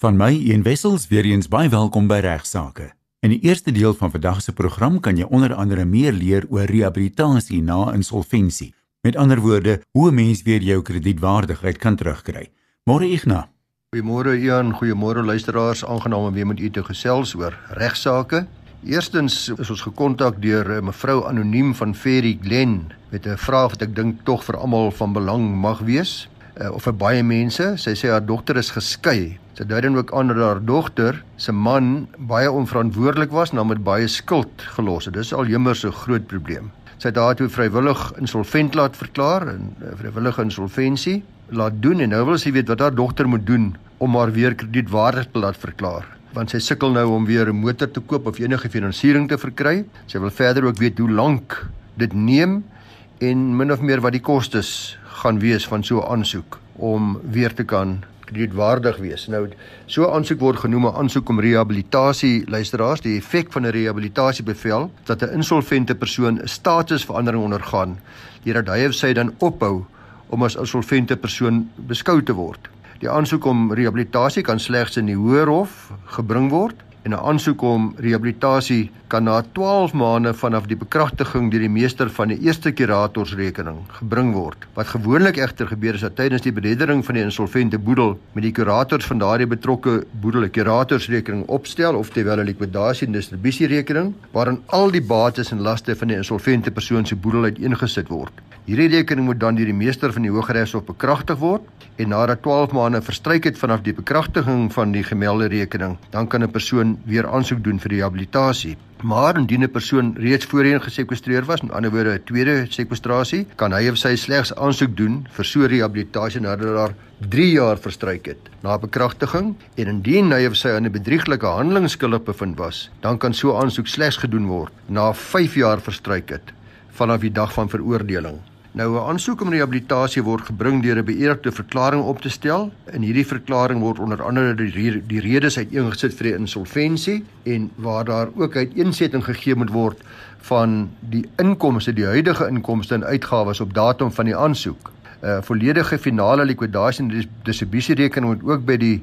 Van my Ian Wessels weer eens baie welkom by Regsake. In die eerste deel van vandag se program kan jy onder andere meer leer oor rehabilitasie na insolventie. Met ander woorde, hoe 'n mens weer jou kredietwaardigheid kan terugkry. Môre Igna. Goeiemôre Ian, goeiemôre luisteraars, aangenaam om weer met u te gesels oor regsaake. Eerstens is ons gekontak deur eh, mevrou anoniem van Ferry Glen met 'n vraag wat ek dink tog vir almal van belang mag wees uh, of vir baie mense. Sy sê haar dogter is geskei. Sy dui dan ook aan dat haar dogter se man baie onverantwoordelik was en hom met baie skuld gelos het. Dis al jemmer so groot probleem. Sy het daartoe vrywillig insolvent laat verklaar en uh, vrywillige insolventie laat doen en nou wil sy weet wat haar dogter moet doen om haar weer kredietwaardig te laat verklaar want sy sukkel nou om weer 'n motor te koop of enige finansiering te verkry. Sy wil verder ook weet hoe lank dit neem en min of meer wat die kostes gaan wees van so 'n aansoek om weer te kan kredietwaardig wees. Nou so 'n aansoek word genoem 'n aansoek om rehabilitasie luisteraars, die effek van 'n rehabilitasiebevel dat 'n insolvente persoon 'n statusverandering ondergaan deurdat hy of sy dan ophou om as insolvente persoon beskou te word. Die aansoek om rehabilitasie kan slegs in die Hoër Hof gebring word en 'n aansoek om rehabilitasie kan na 12 maande vanaf die bekragtiging deur die meester van die eerste kuratorsrekening gebring word. Wat gewoonlik egter gebeur is dat tydens die bereddering van die insolvente boedel met die kurators van daardie betrokke boedel 'n kuratorsrekening opstel of terwyl 'n likwidasie en distribusierekening waarin al die bates en laste van die insolvente persoon se boedel uiteengesit word. Hierdie rekening moet dan deur die meester van die Hooggeregshof bekragtig word en nadat 12 maande verstryk het vanaf die bekragtiging van die gemelde rekening, dan kan 'n persoon weer aansoek doen vir rehabilitasie. Maar indien 'n persoon reeds voorheen gesekwestreer was, met ander woorde 'n tweede sekwestrasie, kan hy of sy slegs aansoek doen vir so rehabilitasie nadat daar 3 jaar verstryk het na bekragtiging en indien hy of sy aan 'n bedrieglike handeling skuldig bevind was, dan kan so aansoek slegs gedoen word na 5 jaar verstryk het vanaf die dag van veroordeling. Nou 'n aansoek om rehabilitasie word gebring deur 'n beëdigde verklaring op te stel. In hierdie verklaring word onder andere die, die redes uiteengesit vir die insolventie en waar daar ook uiteensetting gegee moet word van die inkomste, die huidige inkomste en uitgawes op datum van die aansoek. 'n uh, Volledige finale likwidasie en distribusierekening moet ook by die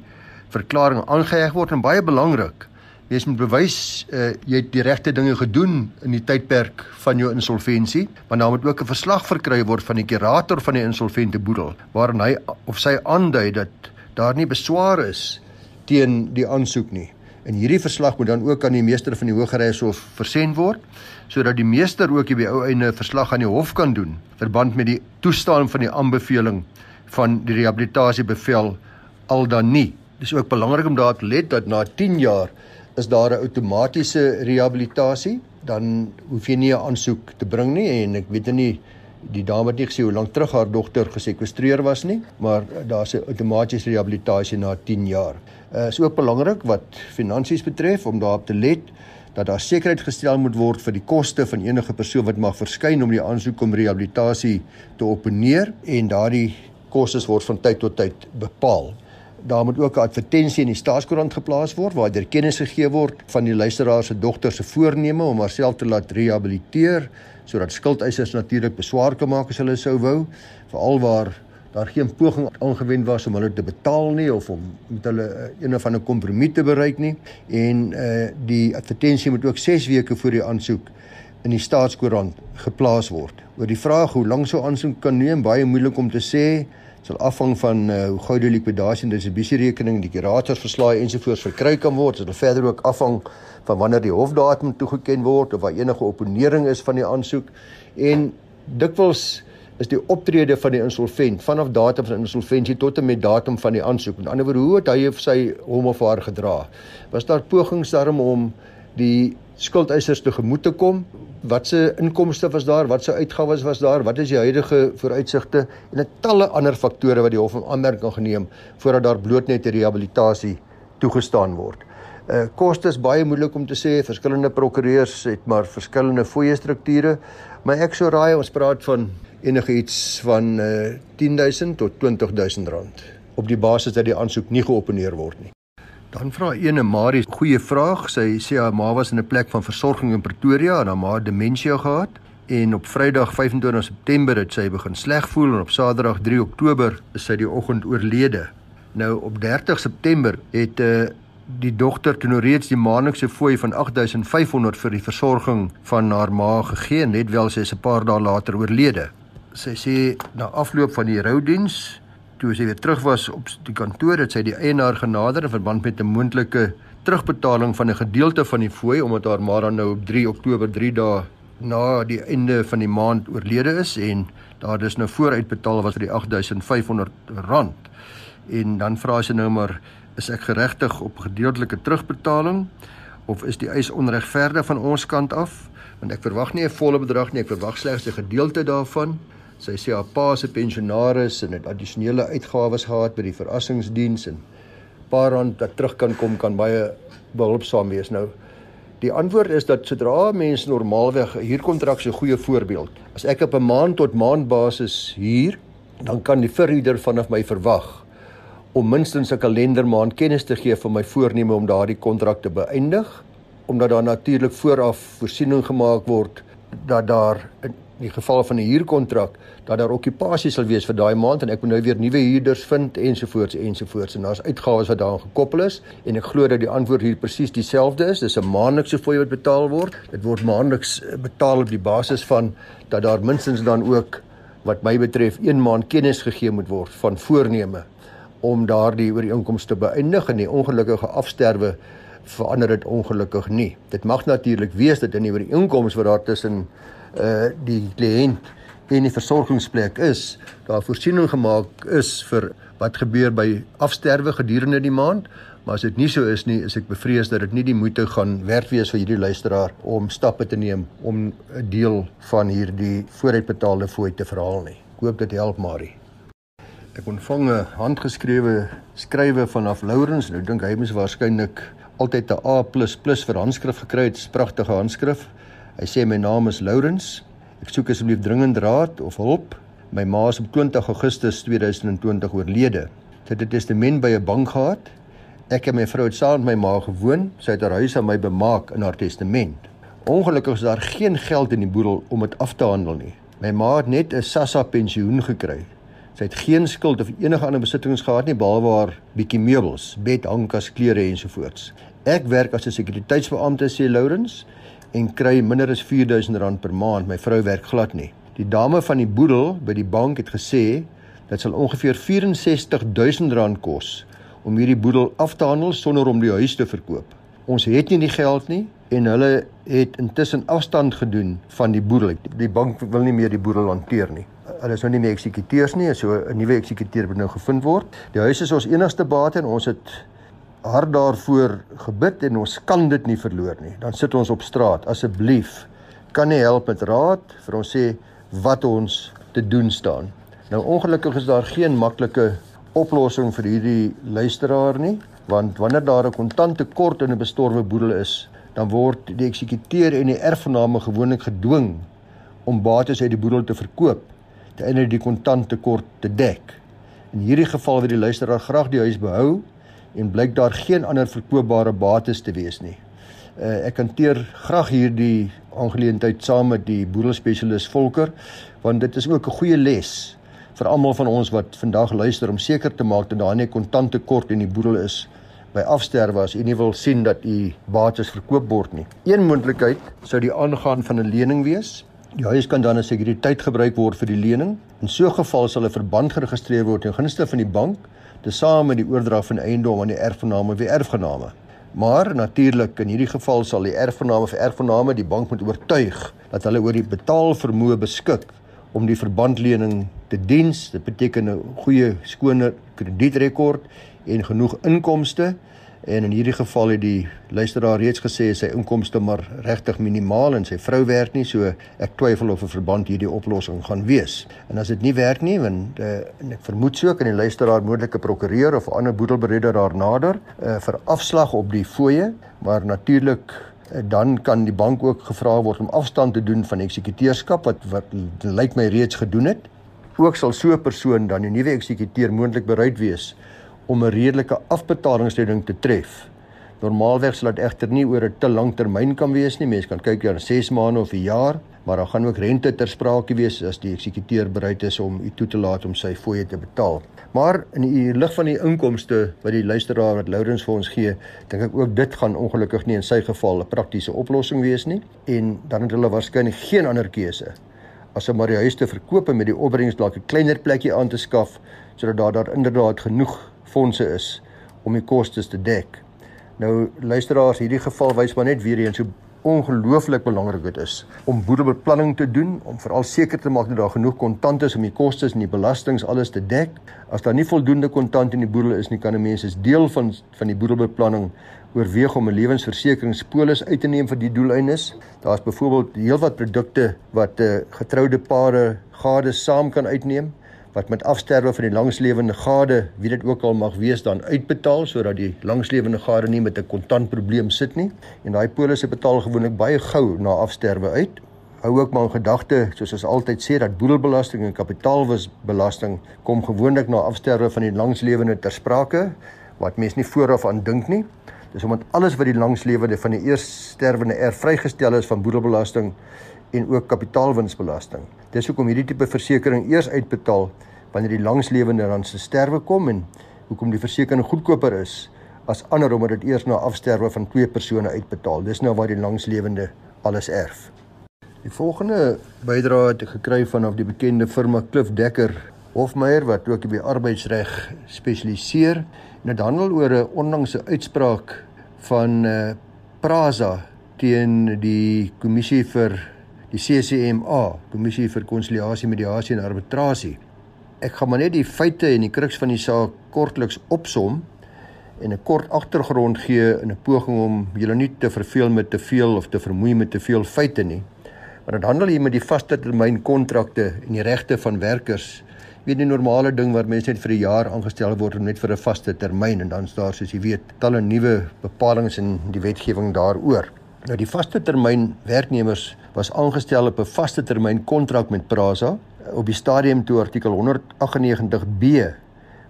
verklaring aangeheg word en baie belangrik Jy moet bewys uh, jy het die regte dinge gedoen in die tydperk van jou insolventie, maar dan moet ook 'n verslag verkry word van die kurator van die insolvente boedel waarin hy of sy aandui dat daar nie beswaar is teen die aansoek nie. En hierdie verslag moet dan ook aan die meester van die Hooggeregshof versend word sodat die meester ook by ou einde verslag aan die hof kan doen verband met die toestaan van die aanbeveling van die rehabilitasiebevel al dan nie. Dis ook belangrik om daar te let dat na 10 jaar is daar 'n outomatiese rehabilitasie, dan hoef jy nie 'n aansoek te bring nie en ek weet nie die dame het nie gesê hoe lank terug haar dogter gesekwestreer was nie, maar daar's 'n outomatiese rehabilitasie na 10 jaar. Uh is ook belangrik wat finansies betref om daarop te let dat daar sekerheid gestel moet word vir die koste van enige persoon wat mag verskyn om die aansoek om rehabilitasie te opponeer en daardie kostes word van tyd tot tyd bepaal daar moet ook 'n advertensie in die staatskoerant geplaas word waar daar kennis gegee word van die luisteraar se dogter se voorneme om haarself te laat rehabiliteer sodat skuldeisers natuurlik beswaar kan maak as hulle sou wou veral waar daar geen poging aangewend was om hulle te betaal nie of om met hulle uh, een of ander kompromie te bereik nie en uh, die advertensie moet ook 6 weke voor die aansoek in die staatskoerant geplaas word. Oor die vraag hoe lank so aansoek kan neem, baie moeilik om te sê sal afhang van uh, hoe gou die likwidasie en distribusierekening, die kuratorsverslae ensovoorts verkry kan word. Dit sal verder ook afhang van wanneer die hofdatum toegeken word of waar enige opponering is van die aansoek. En dikwels is die optrede van die insolvent vanaf datum van insolventie tot en met datum van die aansoek. Met ander woorde, hoe het hy of sy hom of haar gedra? Was daar pogings daarom om die skuldeisers te gemoed te kom? watse inkomste was daar, watse uitgawes was daar, wat is die huidige vooruitsigte en 'n talle ander faktore wat die hof in aanmerking geneem voordat daar bloot net 'n rehabilitasie toegestaan word. Uh kostes baie moeilik om te sê, verskillende prokureurs het maar verskillende fooie strukture, maar ek sou raai ons praat van enige iets van uh 10000 tot 20000 rand op die basis dat die aansoek nie geopeneer word nie. Dan vra ene Marie 'n goeie vraag. Sy sê haar ma was in 'n plek van versorging in Pretoria en haar ma het demensie gehad en op Vrydag 25 September het sy begin sleg voel en op Saterdag 3 Oktober is sy die oggend oorlede. Nou op 30 September het 'n uh, eh, die dogter toe nou reeds die maandelikse fooi van 8500 vir die versorging van haar ma gegee net wel sy is 'n paar dae later oorlede. Sy sê na afloop van die roudiens toe sy weer terug was op die kantoor het sy die eienaar genader in verband met 'n moontlike terugbetaling van 'n gedeelte van die fooi omdat haar ma dan nou op 3 Oktober 3 dae na die einde van die maand oorlede is en daar is nou vooruitbetaal was vir die 8500 rand. En dan vra sy nou maar is ek geregtig op gedeeltelike terugbetaling of is die eis onregverdig van ons kant af? Want ek verwag nie 'n volle bedrag nie ek verwag slegs 'n gedeelte daarvan sy sê haar pa se pensionaris en het addisionele uitgawes gehad by die verrassingsdiens en paar rand wat terug kan kom kan baie behulpsaam wees nou Die antwoord is dat sodra mense normaalweg huurkontrak so 'n goeie voorbeeld. As ek op 'n maand tot maand basis huur, dan kan die verhuurder vanaf my verwag om minstens 'n kalendermaand kennis te gee van my voorneme om daardie kontrak te beëindig omdat daar natuurlik vooraf voorsiening gemaak word dat daar in die geval van 'n huurkontrak dat daar okupasie sal wees vir daai maand en ek moet nou weer nuwe huurders vind ensovoorts ensovoorts. En daar's uitgawes wat daaraan gekoppel is en ek glo dat die antwoord hier presies dieselfde is. Dis 'n maandelikse fooi wat betaal word. Dit word maandeliks betaal op die basis van dat daar minstens dan ook wat my betref een maand kennis gegee moet word van voorneme om daardie ooreenkomste te beëindig en die ongelukkige afsterwe verander dit ongelukkig nie. Dit mag natuurlik wees dat in die ooreenkomste wat daar tussen uh die kliënt en die versorgingsplek is, daar voorsiening gemaak is vir wat gebeur by afsterwe gedurende die maand, maar as dit nie so is nie, is ek bevrees dat dit nie die moeite gaan werd wees vir hierdie luisteraar om stappe te neem om 'n deel van hierdie vooruitbetaalde fooi te verhaal nie. Ek hoop dit help Marie. Ek ontvang 'n handgeskrewe skrywe vanaf Lourens. Nou dink hy mos waarskynlik altyd 'n A++ vir handskrif gekry het. 'n Pragtige handskrif. Hy sê my naam is Lourens. Ek soek asseblief dringend raad of hulp. My ma is op 20 Augustus 2020 oorlede. Sy het 'n testament by 'n bank gehad. Ek en my vrou het saam met my ma gewoon. Sy het haar huis aan my bemaak in haar testament. Ongelukkig is daar geen geld in die boedel om dit af te handel nie. My ma het net 'n SASSA pensioen gekry. Sy het geen skuld of enige ander besittings gehad nie behalwe haar bietjie meubels, bed, hangkas, klere ensovoorts. Ek werk as 'n sekuriteitsbeampte sê Lourens en kry minder as R4000 per maand. My vrou werk glad nie. Die dame van die boedel by die bank het gesê dit sal ongeveer R64000 kos om hierdie boedel af te handel sonder om die huis te verkoop. Ons het nie die geld nie en hulle het intussen afstand gedoen van die boedel. Die bank wil nie meer die boedel hanteer nie hulle is nou nie meer eksekuteurs nie, so 'n nuwe eksekuteur moet nou gevind word. Die huis is ons enigste bate en ons het hard daarvoor gebid en ons kan dit nie verloor nie. Dan sit ons op straat. Asseblief, kan nie help met raad vir ons sê wat ons te doen staan. Nou ongelukkig is daar geen maklike oplossing vir hierdie luisteraar nie, want wanneer daar 'n kontant tekort in 'n bestorwe boedel is, dan word die eksekuteur en die erfgename gewoonlik gedwing om bates uit die boedel te verkoop ten einde die kontanttekort te dek. In hierdie geval wil die luisteraar graag die huis behou en blyk daar geen ander verkoopbare bates te wees nie. Uh, ek hanteer graag hierdie aangeleentheid saam met die boedelspesialis Volker want dit is ook 'n goeie les vir almal van ons wat vandag luister om seker te maak dat daar nie kontanttekort in die boedel is by afsterwe as u nie wil sien dat u bates verkoop word nie. Een moontlikheid sou die aangaan van 'n lening wees Die huis kan dan as sekuriteit gebruik word vir die lening. In so 'n geval sal 'n verband geregistreer word ten gunste van die bank tesame met die oordrag van eiendom aan die erfgename of die erfgename. Maar natuurlik in hierdie geval sal die erfgename of erfgename die bank moet oortuig dat hulle oor die betaalvermoë beskik om die verbandlening te diens. Dit beteken 'n goeie skone kredietrekord en genoeg inkomste En in hierdie geval het die luisteraar reeds gesê sy inkomste maar regtig minimaal en sy vrou werk nie, so ek twyfel of 'n verband hierdie oplossing gaan wees. En as dit nie werk nie, want uh, ek vermoed so kan die luisteraar moontlike prokureur of ander boedelbereder daar nader uh, vir afslag op die fooie, maar natuurlik uh, dan kan die bank ook gevra word om afstand te doen van eksekuteurskap wat wat lyk my reeds gedoen het. Ook sal so 'n persoon dan 'n nuwe eksekuteur moontlik bereid wees om 'n redelike afbetalingsredding te tref Normaalweg sal dit egter nie oor 'n te lang termyn kan wees nie. Mense kan kyk na 6 maande of 'n jaar, maar daar gaan ook rente ter sprake wees as die eksekuteur bereid is om u toe te laat om sy fooie te betaal. Maar in die lig van die inkomste wat die luisteraar wat Lourens vir ons gee, dink ek ook dit gaan ongelukkig nie in sy geval 'n praktiese oplossing wees nie en dan het hulle waarskynlik geen ander keuse as om maar die huis te verkoop en met die opbrengs dalk 'n kleiner plekkie aan te skaf sodat daar daar inderdaad genoeg fondse is om die kostes te dek. Nou luisteraars, hierdie geval wys maar net weer eens hoe ongelooflik belangrik dit is om boedelbeplanning te doen om veral seker te maak dat daar genoeg kontant is om die kostes en die belastings alles te dek. As daar nie voldoende kontant in die boedel is nie, kan 'n mens as deel van van die boedelbeplanning oorweeg om 'n lewensversekeringspolis uit te neem vir die doeleindes. Daar's byvoorbeeld heelwat produkte wat 'n uh, getroude pare gades saam kan uitneem wat met afsterwe van die langslewende gade, wie dit ook al mag wees, dan uitbetaal sodat die langslewende gade nie met 'n kontantprobleem sit nie. En daai polisse betaal gewoonlik baie gou na afsterwe uit. Hou ook maar in gedagte, soos ons altyd sê, dat boedelbelasting en kapitaalwisbelasting kom gewoonlik na afsterwe van die langslewende ter sprake wat mens nie vooraf aan dink nie. Dis omdat alles wat die langslewende van die eers sterwende erf vrygestel is van boedelbelasting en ook kapitaalwinsbelasting. Dis hoekom hierdie tipe versekerings eers uitbetaal wanneer die langslewende dan se sterwe kom en hoekom die versekering goedkoper is as ander omdat dit eers na afsterwe van twee persone uitbetaal. Dis nou waar die langslewende alles erf. Die volgende bydrae het ek gekry vanaf die bekende firma Klif Dekker Hofmeyer wat ook by arbeidsreg spesialiseer. Dit handel oor 'n onlangse uitspraak van uh, Prasa teen die kommissie vir die CCMA, Kommissie vir Konsiliasie, Mediasie en Arbitrasie. Ek gaan maar net die feite en die kruks van die saak kortliks opsom en 'n kort agtergrond gee in 'n poging om julle nie te verveel met te veel of te vermoei met te veel feite nie. Maar dit handel hier met die vaste termyn kontrakte en die regte van werkers. Weet die normale ding waar mense net vir 'n jaar aangestel word net vir 'n vaste termyn en dan is daar soos jy weet talle nuwe bepalinge in die wetgewing daaroor. Nou die vaste termyn werknemers was aangestel op 'n vaste termyn kontrak met Prasa op die stadium toe artikel 198B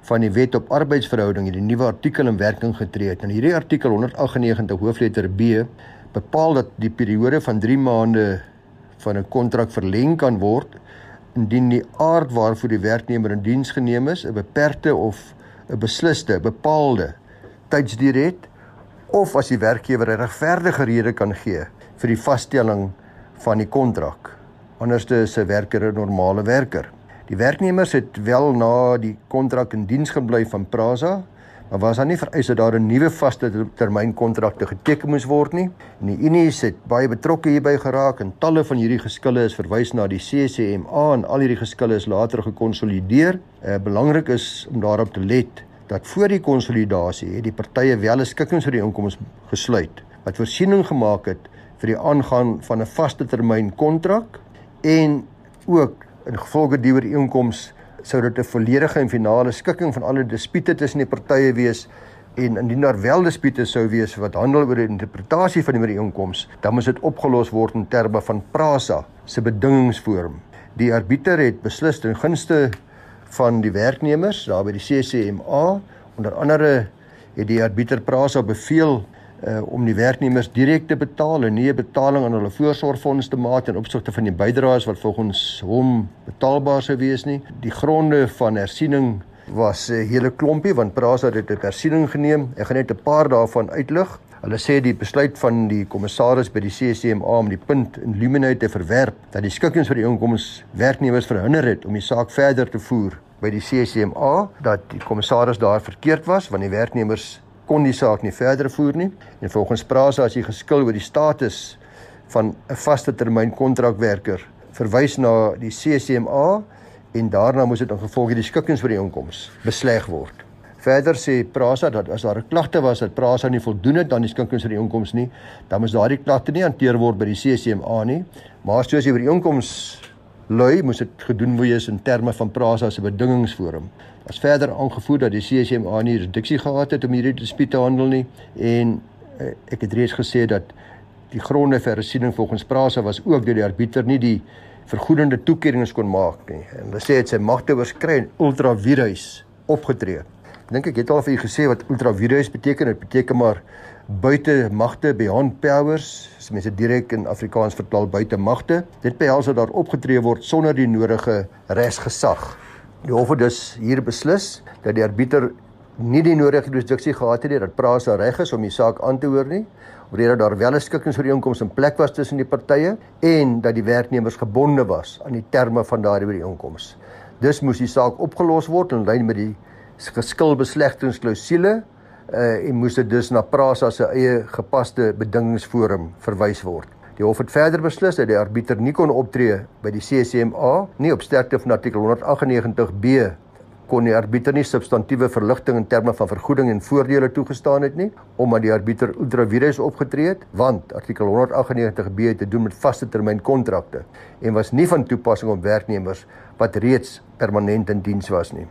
van die Wet op Arbeidsverhoudinge die nuwe artikel in werking getree het. En hierdie artikel 198 hoofletter B bepaal dat die periode van 3 maande van 'n kontrak verleng kan word indien die aard waarvoor die werknemer in diens geneem is 'n beperkte of 'n besliste bepaalde tydsduur het of as die werkgewer 'n regverdige rede kan gee vir die vaststelling van die kontrak. Anderste is 'n werker 'n normale werker. Die werknemers het wel na die kontrak in diens gebly van Prasa, maar was daar nie vereis dat daar 'n nuwe vaste termyn kontrakte geteken moes word nie. En die Unies het baie betrokke hierby geraak en talle van hierdie geskille is verwys na die CCMA en al hierdie geskille is later gekonsolideer. Uh, belangrik is om daarop te let dat voor die konsolidasie het die partye wel 'n skikkingsooreenkoms gesluit wat voorsiening gemaak het vir die aangaan van 'n vaste termyn kontrak en ook in gevolge die ooreenkoms sou dit 'n volledige en finale skikking van alle dispute tussen die partye wees en indien daar wel dispute sou wees wat handel oor die interpretasie van die ooreenkoms dan moet dit opgelos word in terme van Prasa se bedingingsvorm. Die arbiter het beslis ten gunste van die werknemers daar by die CCMA. Onder andere het die arbiter Prasa beveel uh om die werknemers direk te betaal en nie 'n betaling aan hulle voorsorgfonds te maak in opsigte van die bydraes wat volgens hom betaalbaar sou wees nie. Die gronde van hersiening was 'n hele klompie want Prasa het dit op hersiening geneem. Ek gaan net 'n paar daarvan uitlig. Hulle sê die besluit van die kommissaris by die CCMA om die punt in Luminate te verwerp dat die skikkings vir die inkomens werknemers verhinder het om die saak verder te voer by die CCMA dat die kommissaris daar verkeerd was want die werknemers kon die saak nie verder voer nie en volgens Prasa as jy geskil oor die status van 'n vaste termyn kontrakwerker verwys na die CCMA en daarna moes dit in gevolg die skikkings vir die inkomens besleg word. Verder sê Prasa dat as daar 'n klagte was dat Prasa nie voldoen het aan die skikkings vir die inkomens nie, dan moes daardie klagte nie hanteer word by die CCMA nie, maar soos die inkomens lui moes dit gedoen wees in terme van Prasa se bedingingsforum. As verder aangevoer dat die CCMA nie jurisdiksie gehad het om hierdie dispuut te handel nie en eh, ek het reeds gesê dat die gronde vir hersiening volgens Prasa was ook deur die arbiter nie die vergoedende toekennings kon maak nie. En hulle sê dit sy magte oorskry en ultravirus opgetree. Dink ek het al vir u gesê wat ultravirus beteken. Dit beteken maar buitemagte beyond powers, as mense direk in Afrikaans vertaal buitemagte. Dit behels dat daar opgetree word sonder die nodige regsgesag. Die hof het dus hier beslis dat die arbiter nie die nodige jurisdiksie gehad het nie dat Prasa reg is om die saak aan te hoor nie, omdat daar wel 'n skikkingsooreenkoms in plek was tussen die partye en dat die werknemers gebonde was aan die terme van daardie ooreenkoms. Dus moes die saak opgelos word in lyn met die geskilbeslegtingsklausule uh, en moes dit dus na Prasa se eie gepaste bedingingsforum verwys word. Die hof het verder beslis dat die arbiter nie kon optree by die CCMA nie op sterkte van artikel 198B kon die arbiter nie substantiëre verligting in terme van vergoeding en voordele toegestaan het nie omdat die arbiter ultra vires opgetree het want artikel 198b het te doen met vaste termyn kontrakte en was nie van toepassing op werknemers wat reeds permanent in diens was nie.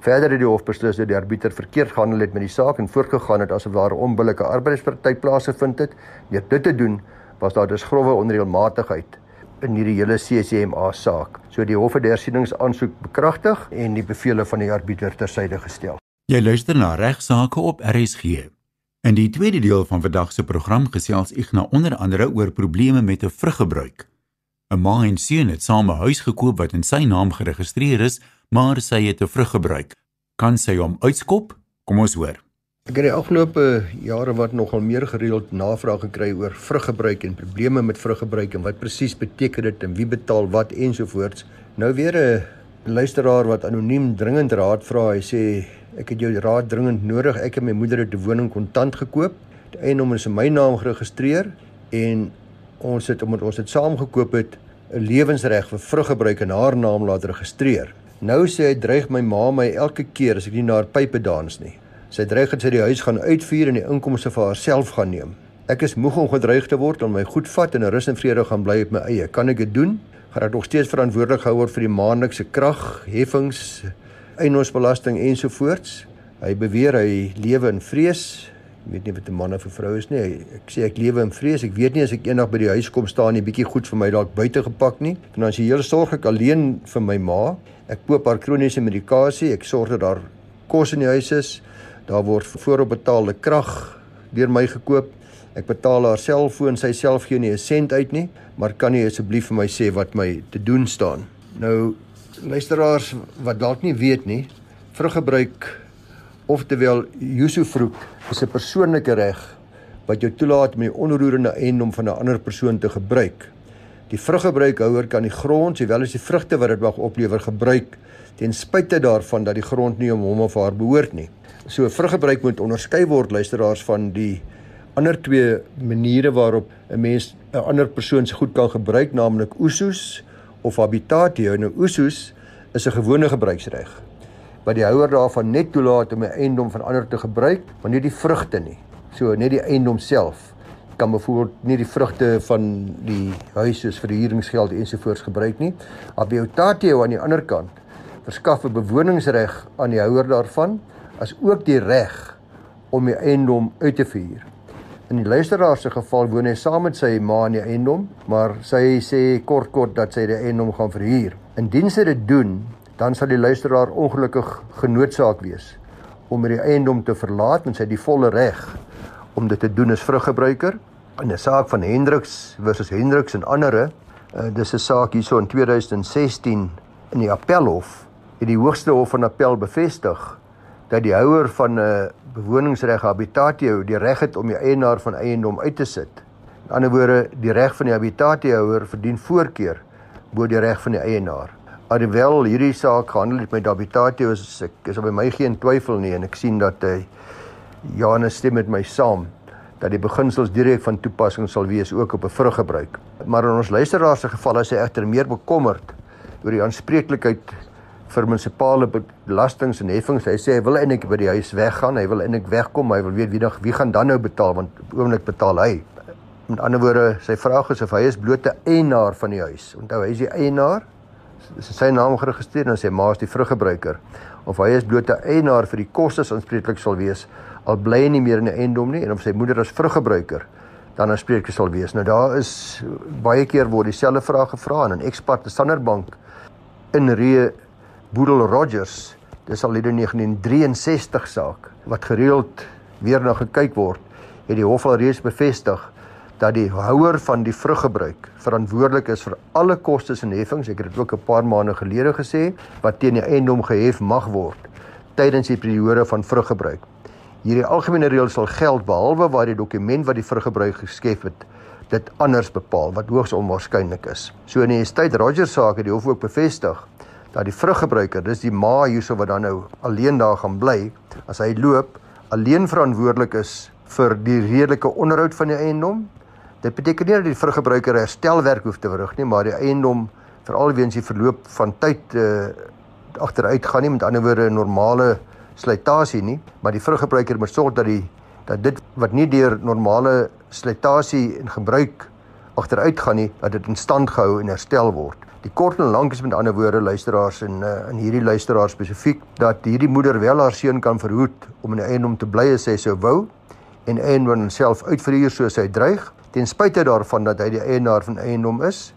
Verder het die hof beslis dat die arbiter verkeerd gehandel het met die saak en voortgegaan het asof daar 'n onbillike arbeidspraktyk plaasgevind het. Deur dit te doen was daar dus grove onreëlmatigheid in hierdie hele CCMA saak. So die hof het die hersieningsaansoek bekragtig en die bevele van die arbiter tersyde gestel. Jy luister na regsaake op RSG. In die tweede deel van vandag se program gesels na onder andere oor probleme met 'n vruggebruik. 'n Ma en seun het saam 'n huis gekoop wat in sy naam geregistreer is, maar sy het 'n vruggebruik. Kan sy hom uitskop? Kom ons hoor. Ek het die afgelope jare wat nogal meer gereeld navraag gekry oor vruggebruik en probleme met vruggebruik en wat presies beteken dit en wie betaal wat ensovoorts. Nou weer 'n luisteraar wat anoniem dringend raad vra. Hy sê ek het jou raad dringend nodig. Ek en my moeder het 'n woning kontant gekoop. Die eienaam is in my naam geregistreer en ons het omdat ons dit saam gekoop het 'n lewensreg vir vruggebruik in haar naam laat registreer. Nou sê hy dreig my ma my elke keer as ek nie na haar pype dans nie. Sy dreig dat sy die huis gaan uitvuur en die inkomste vir haarself gaan neem. Ek is moeg om gedreig te word om my goed vat en 'n rus en vrede gaan bly op my eie. Kan ek dit doen? Gaan ek nog steeds verantwoordelik gehou word vir die maandelikse krag, heffings, eiendomsbelasting ensovoorts? Hy beweer hy lewe in vrees. Ek weet nie wat 'n man of 'n vrou is nie. Ek sê ek lewe in vrees. Ek weet nie as ek eendag by die huis kom staan nie, bietjie goed vir my dalk buite gepak nie. Finansiële sorg ek alleen vir my ma. Ek koop haar kroniese medikasie. Ek sorg dat daar kos in die huis is. Daar word vooropbetaalde krag deur my gekoop. Ek betaal haar selfoon, sy self gee nie 'n sent uit nie, maar kan jy asseblief vir my sê wat my te doen staan? Nou luisteraars wat dalk nie weet nie, vruggebruik oftewel usufruct is 'n persoonlike reg wat jou toelaat om die onroerende eiendom van 'n ander persoon te gebruik. Die vruggebruikhouer kan die grond, sowel as die vrugte wat dit mag oplewer, gebruik ten spyte daarvan dat die grond nie om hom of haar behoort nie. So vruggebruik moet onderskei word luisteraars van die ander twee maniere waarop 'n mens 'n ander persoon se goed kan gebruik, naamlik usus of habitatio. Nou usus is 'n gewone gebruiksreg wat die houer daarvan net toelaat om 'n eiendom van ander te gebruik, maar nie die vrugte nie. So net die eiendom self kan byvoorbeeld nie die vrugte van die huis soos vir die huuringsgeld ensovoorts gebruik nie. Habitatio aan die ander kant verskaf 'n bewoningsreg aan die houer daarvan as ook die reg om die eiendom uit te vuur. In die luisteraar se geval woon hy saam met sy ma in die eiendom, maar sy sê kort kort dat sy die eiendom gaan verhuur. Indien sy dit doen, dan sal die luisteraar ongelukkig genoodsaak wees om die eiendom te verlaat en sy het die volle reg om dit te doen as vruggebruiker. In 'n saak van Hendriks versus Hendriks en ander, uh, dis 'n saak hierso in 2016 in die Appelhof, het die Hoogste Hof van Appel bevestig dat die houer van 'n uh, bewoningsreg habitatio die reg het om die eienaar van eiendom uit te sit. In ander woorde, die reg van die habitatiehouer verdien voorkeur bo die reg van die eienaar. Alhoewel hierdie saak gehandel het met habitatio is ek is op my geen twyfel nie en ek sien dat hy uh, Janus stem met my saam dat die beginsels direk van toepassing sal wees ook op 'n vruggebruik. Maar in ons luisteraars se geval is hy egter meer bekommerd oor die aanspreeklikheid vir munisipale belastings en heffings. Hy sê hy wil eintlik by die huis weggaan. Hy wil eintlik wegkom. Hy wil weet wie wie gaan dan nou betaal want oomblik betaal hy. Met ander woorde, sy vraag is of hy is bloot 'n eienaar van die huis. Onthou, hy is die eienaar. Sy naam geregistreer en sy ma is die vruggebruiker. Of hy is bloot 'n eienaar vir die kostes aanspreeklik sal wees al bly hy nie meer in 'n eiendom nie en of sy moeder as vruggebruiker dan aanspreeklik sal wees. Nou daar is baie keer word dieselfde vraag gevra en 'n ekspert te Standard Bank in Ree Boedel Rogers. Dis al hierdie 1963 saak wat gereeld weer na gekyk word het die hof alreeds bevestig dat die houer van die vruggebruik verantwoordelik is vir alle kostes en heffings. Ek het dit ook 'n paar maande gelede gesê wat teen die eiendom gehef mag word tydens die periode van vruggebruik. Hierdie algemene reël sal geld behalwe waar die dokument wat die vruggebruik geskep het dit anders bepaal wat hoogs onwaarskynlik is. So in die Estate Rogers saak het die hof ook bevestig dat die vruggebruiker, dis die ma hierso wat dan nou alleen daar gaan bly, as hy loop, alleen verantwoordelik is vir die redelike onderhoud van die eiendom Dit beteken nie dat die vruggebruiker herstelwerk hoef te verrig nie, maar die eiendom veral weens die verloop van tyd uh agteruit gaan nie met ander woorde normale slytasie nie, maar die vruggebruiker moet sorg dat die dat dit wat nie deur normale slytasie en gebruik agteruit gaan nie, dat dit in stand gehou en herstel word. Die kort en lank is met ander woorde luisteraars en in hierdie luisteraar spesifiek dat hierdie moeder wel haar seun kan verhoed om in die eiendom te bly as hy sou wou en eiendom self uitverhuur soos hy dreig ten spyte daarvan dat hy die eienaar van eiendom is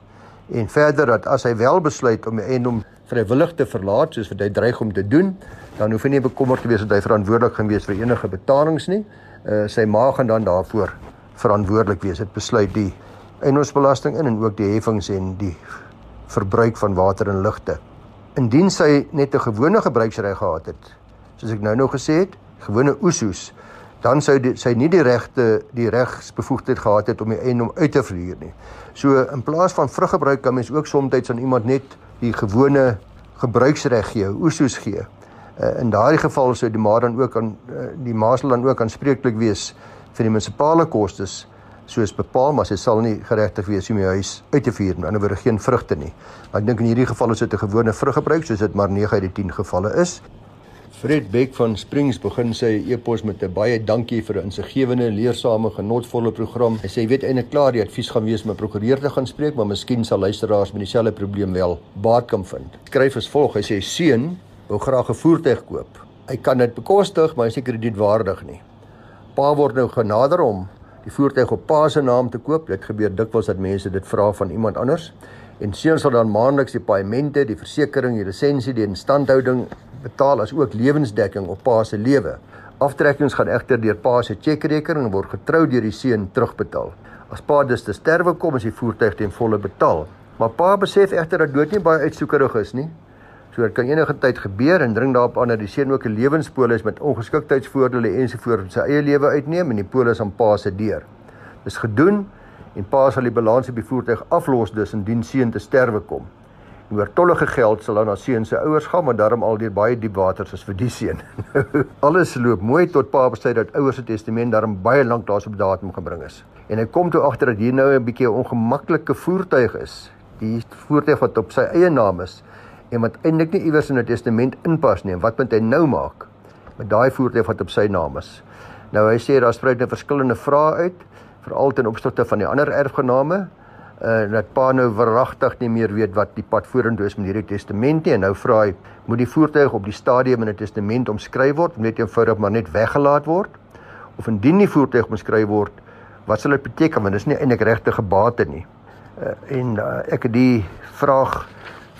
en verder dat as hy wel besluit om die eiendom vrywillig te verlaat soos wat hy dreig om te doen, dan hoef hy nie bekommerd te wees dat hy verantwoordelik gaan wees vir enige betalings nie. Uh sy ma gaan dan daarvoor verantwoordelik wees. Dit besluit die eiendomsbelasting in en ook die heffings en die verbruik van water en ligte. Indien sy net 'n gewone gebruiksreg gehad het, soos ek nou nog gesê het, gewone oesoes, dan sou die, sy nie die regte die regsbevoegdheid gehad het om die eiendom uit te verhuur nie. So in plaas van vruggebruik kan mens ook soms aan iemand net die gewone gebruiksreg gee, oesoes gee. Uh, in daardie geval sou die maar dan ook aan uh, die maasel dan ook aanspreeklik wees vir die munisipale kostes soos bepaal maar sy sal nie geregtig wees om die huis uit te vuur nie. Anderswoorde geen vrugte nie. Maar ek dink in hierdie geval is dit 'n gewone vruggebruik soos dit maar 9 uit die 10 gevalle is. Fred Beck van Springs begin sy e-pos met 'n baie dankie vir 'n insiggewende, leersame, genotvolle program. Hy sê hy weet eintlik klaar die advies gaan wees om 'n prokureur te gaan spreek, maar miskien sal luisteraars met dieselfde probleem wel baat kan vind. Skryf as volg: Hy sê seun wou graag 'n voertuig koop. Hy kan dit bekostig, maar hy is nie kredietwaardig nie. Pa word nou genader om die voertuig op pa se naam te koop. Dit gebeur dikwels dat mense dit vra van iemand anders. En seun sal dan maandeliks die paemente, die versekerings, die lisensie, die instandhouding betaal as ook lewensdekking op pa se lewe. Aftrekkings gaan egter deur pa se tjekrekening en word getrou deur die seun terugbetaal. As pa dus te sterwe kom, is die voertuig ten volle betaal. Maar pa besef egter dat dood nie baie uitsoekerig is nie. So dit kan enige tyd gebeur en dring daarop aan dat die seun ook 'n lewenspolis met ongeskiktheidsvoordele ensovoorts in sy eie lewe uitneem en die polis aan pa se deur. Dis gedoen en pa sal die balans op die voertuig aflos dus indien seun te sterwe kom oortollige geld sal dan na seun se ouers gaan, maar daarom al deur baie diep waters is vir die seun. Alles loop mooi tot pa besluit dat ouers se testament daarom baie lank daar's op datum gebring is. En hy kom toe agter dat hier nou 'n bietjie 'n ongemaklike voertuig is. Die voertuig wat op sy eie naam is en wat eintlik nie iewers in 'n testament inpas nie. Wat moet hy nou maak met daai voertuig wat op sy naam is? Nou hy sê daar spruit 'n verskillende vrae uit, veral ten opsigte van die ander erfgename uh dat pa nou verragtig nie meer weet wat die pad vorentoe is met hierdie testament nie. En nou vra hy moet die voertuig op die stadium in 'n testament omskryf word net eenvoudig maar net weggelaat word? Of indien die voertuig omskryf word wat sal dit beteken? Want dit is nie eintlik regte gebate nie. Uh, en uh, ek het die vraag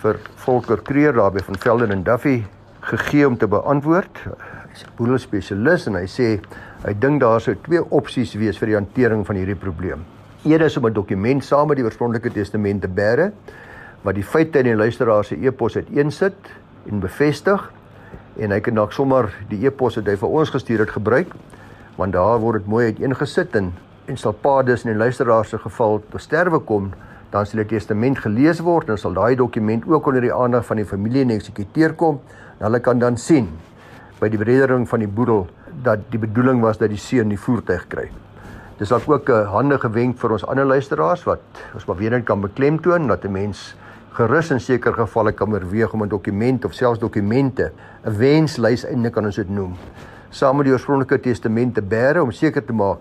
vir Volker Kreer daarby van Velden en Duffy gegee om te beantwoord. Hy's 'n boedelspesialis en hy sê hy dink daar sou twee opsies wees vir die hantering van hierdie probleem Eerder is om 'n dokument saam met die oorspronklike testament te bære wat die feite in die luisteraar se e-pos uiteensit en bevestig en hy kan dalk sommer die e-pos wat hy vir ons gestuur het gebruik want daar word dit mooi uiteengesit en en sal pa dus in die luisteraar se geval te sterwe kom dan sal die testament gelees word en sal daai dokument ook onder die aandag van die familie en eksekuteur kom en hulle kan dan sien by die beredering van die boedel dat die bedoeling was dat die seun die voertuig kry. Dis dalk ook 'n handige wenk vir ons ander luisteraars wat ons maar weer net kan beklemtoon dat 'n mens gerus in sekere gevalle kan oorweeg om 'n dokument of selfs dokumente 'n wenslys eintlik kan ons dit noem saam met die oorspronklike testament te bære om seker te maak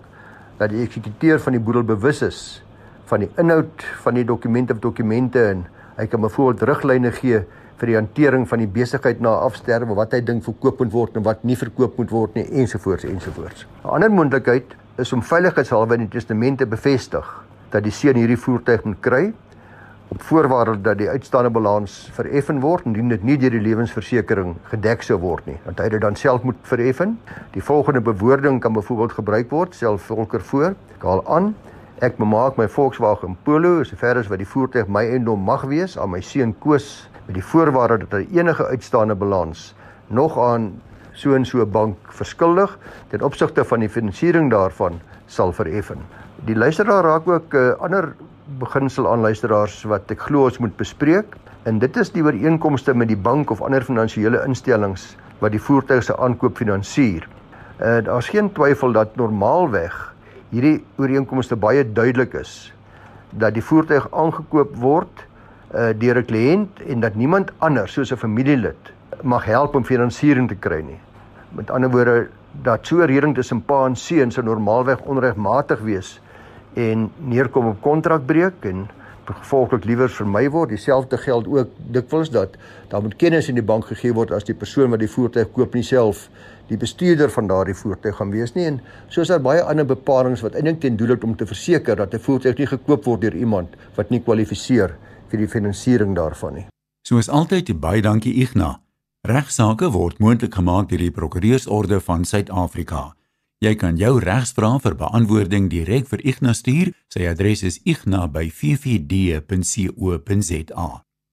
dat die eksekuteur van die boedel bewus is van die inhoud van die dokumente of dokumente en hy kan byvoorbeeld riglyne gee vir die hantering van die besigheid na afsterwe wat hy dink verkoop moet word en wat nie verkoop moet word nie ensovoorts ensovoorts. 'n Ander moontlikheid is om veiligheidshalwe in die testamente bevestig dat die seun hierdie voertuig moet kry op voorwaarde dat die uitstaande balans vereffen word indien dit nie deur die lewensversekering gedek sou word nie. Want hy dit dan self moet vereffen. Die volgende bewoording kan byvoorbeeld gebruik word, self volker voor. Ek haal aan Ek bemaak my Volkswagen Polo sover as wat die voertuig my eiendom mag wees aan my seun Koos met die voorwaarde dat hy enige uitstaande balans nog aan so en so bank verskuldig ten opsigte van die finansiering daarvan sal vereffen. Die luisteraar raak ook 'n uh, ander beginsel aan luisteraars wat ek glo ons moet bespreek en dit is die ooreenkomste met die bank of ander finansiële instellings wat die voertuig se aankoop finansier. Uh, Daar's geen twyfel dat normaalweg hierdie ooreenkomste baie duidelik is dat die voertuig aangekoop word uh, deur 'n kliënt en dat niemand anders soos 'n familielid mag help om finansiering te kry nie. Met ander woorde dat so 'n reding tussen pa en seun se normaalweg onregmatig wees en neerkom op kontrakbreuk en gevolglik liewer vermy word. Dieselfde geld ook dikwels dat daar moet kennis in die bank gegee word as die persoon wat die voertuig koop nie self die bestuurder van daardie voertuig gaan wees nie en soos daar baie ander bepalinge wat eintlik ten doel het om te verseker dat 'n voertuig nie gekoop word deur iemand wat nie kwalifiseer vir die finansiering daarvan nie. Soos altyd baie dankie Ignas. Regsaake word moontlik gemaak deur die Prokureursorde van Suid-Afrika. Jy kan jou regsvrae vir beantwoording direk vir Ignas stuur. Sy adres is igna@ffd.co.za.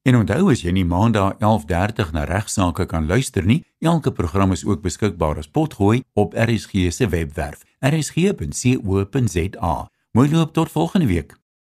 En onthou as jy nie maandag 11:30 na regsaake kan luister nie, elke program is ook beskikbaar as potgooi op RSG se webwerf, rsg.co.za. Mooi loop tot volgende week.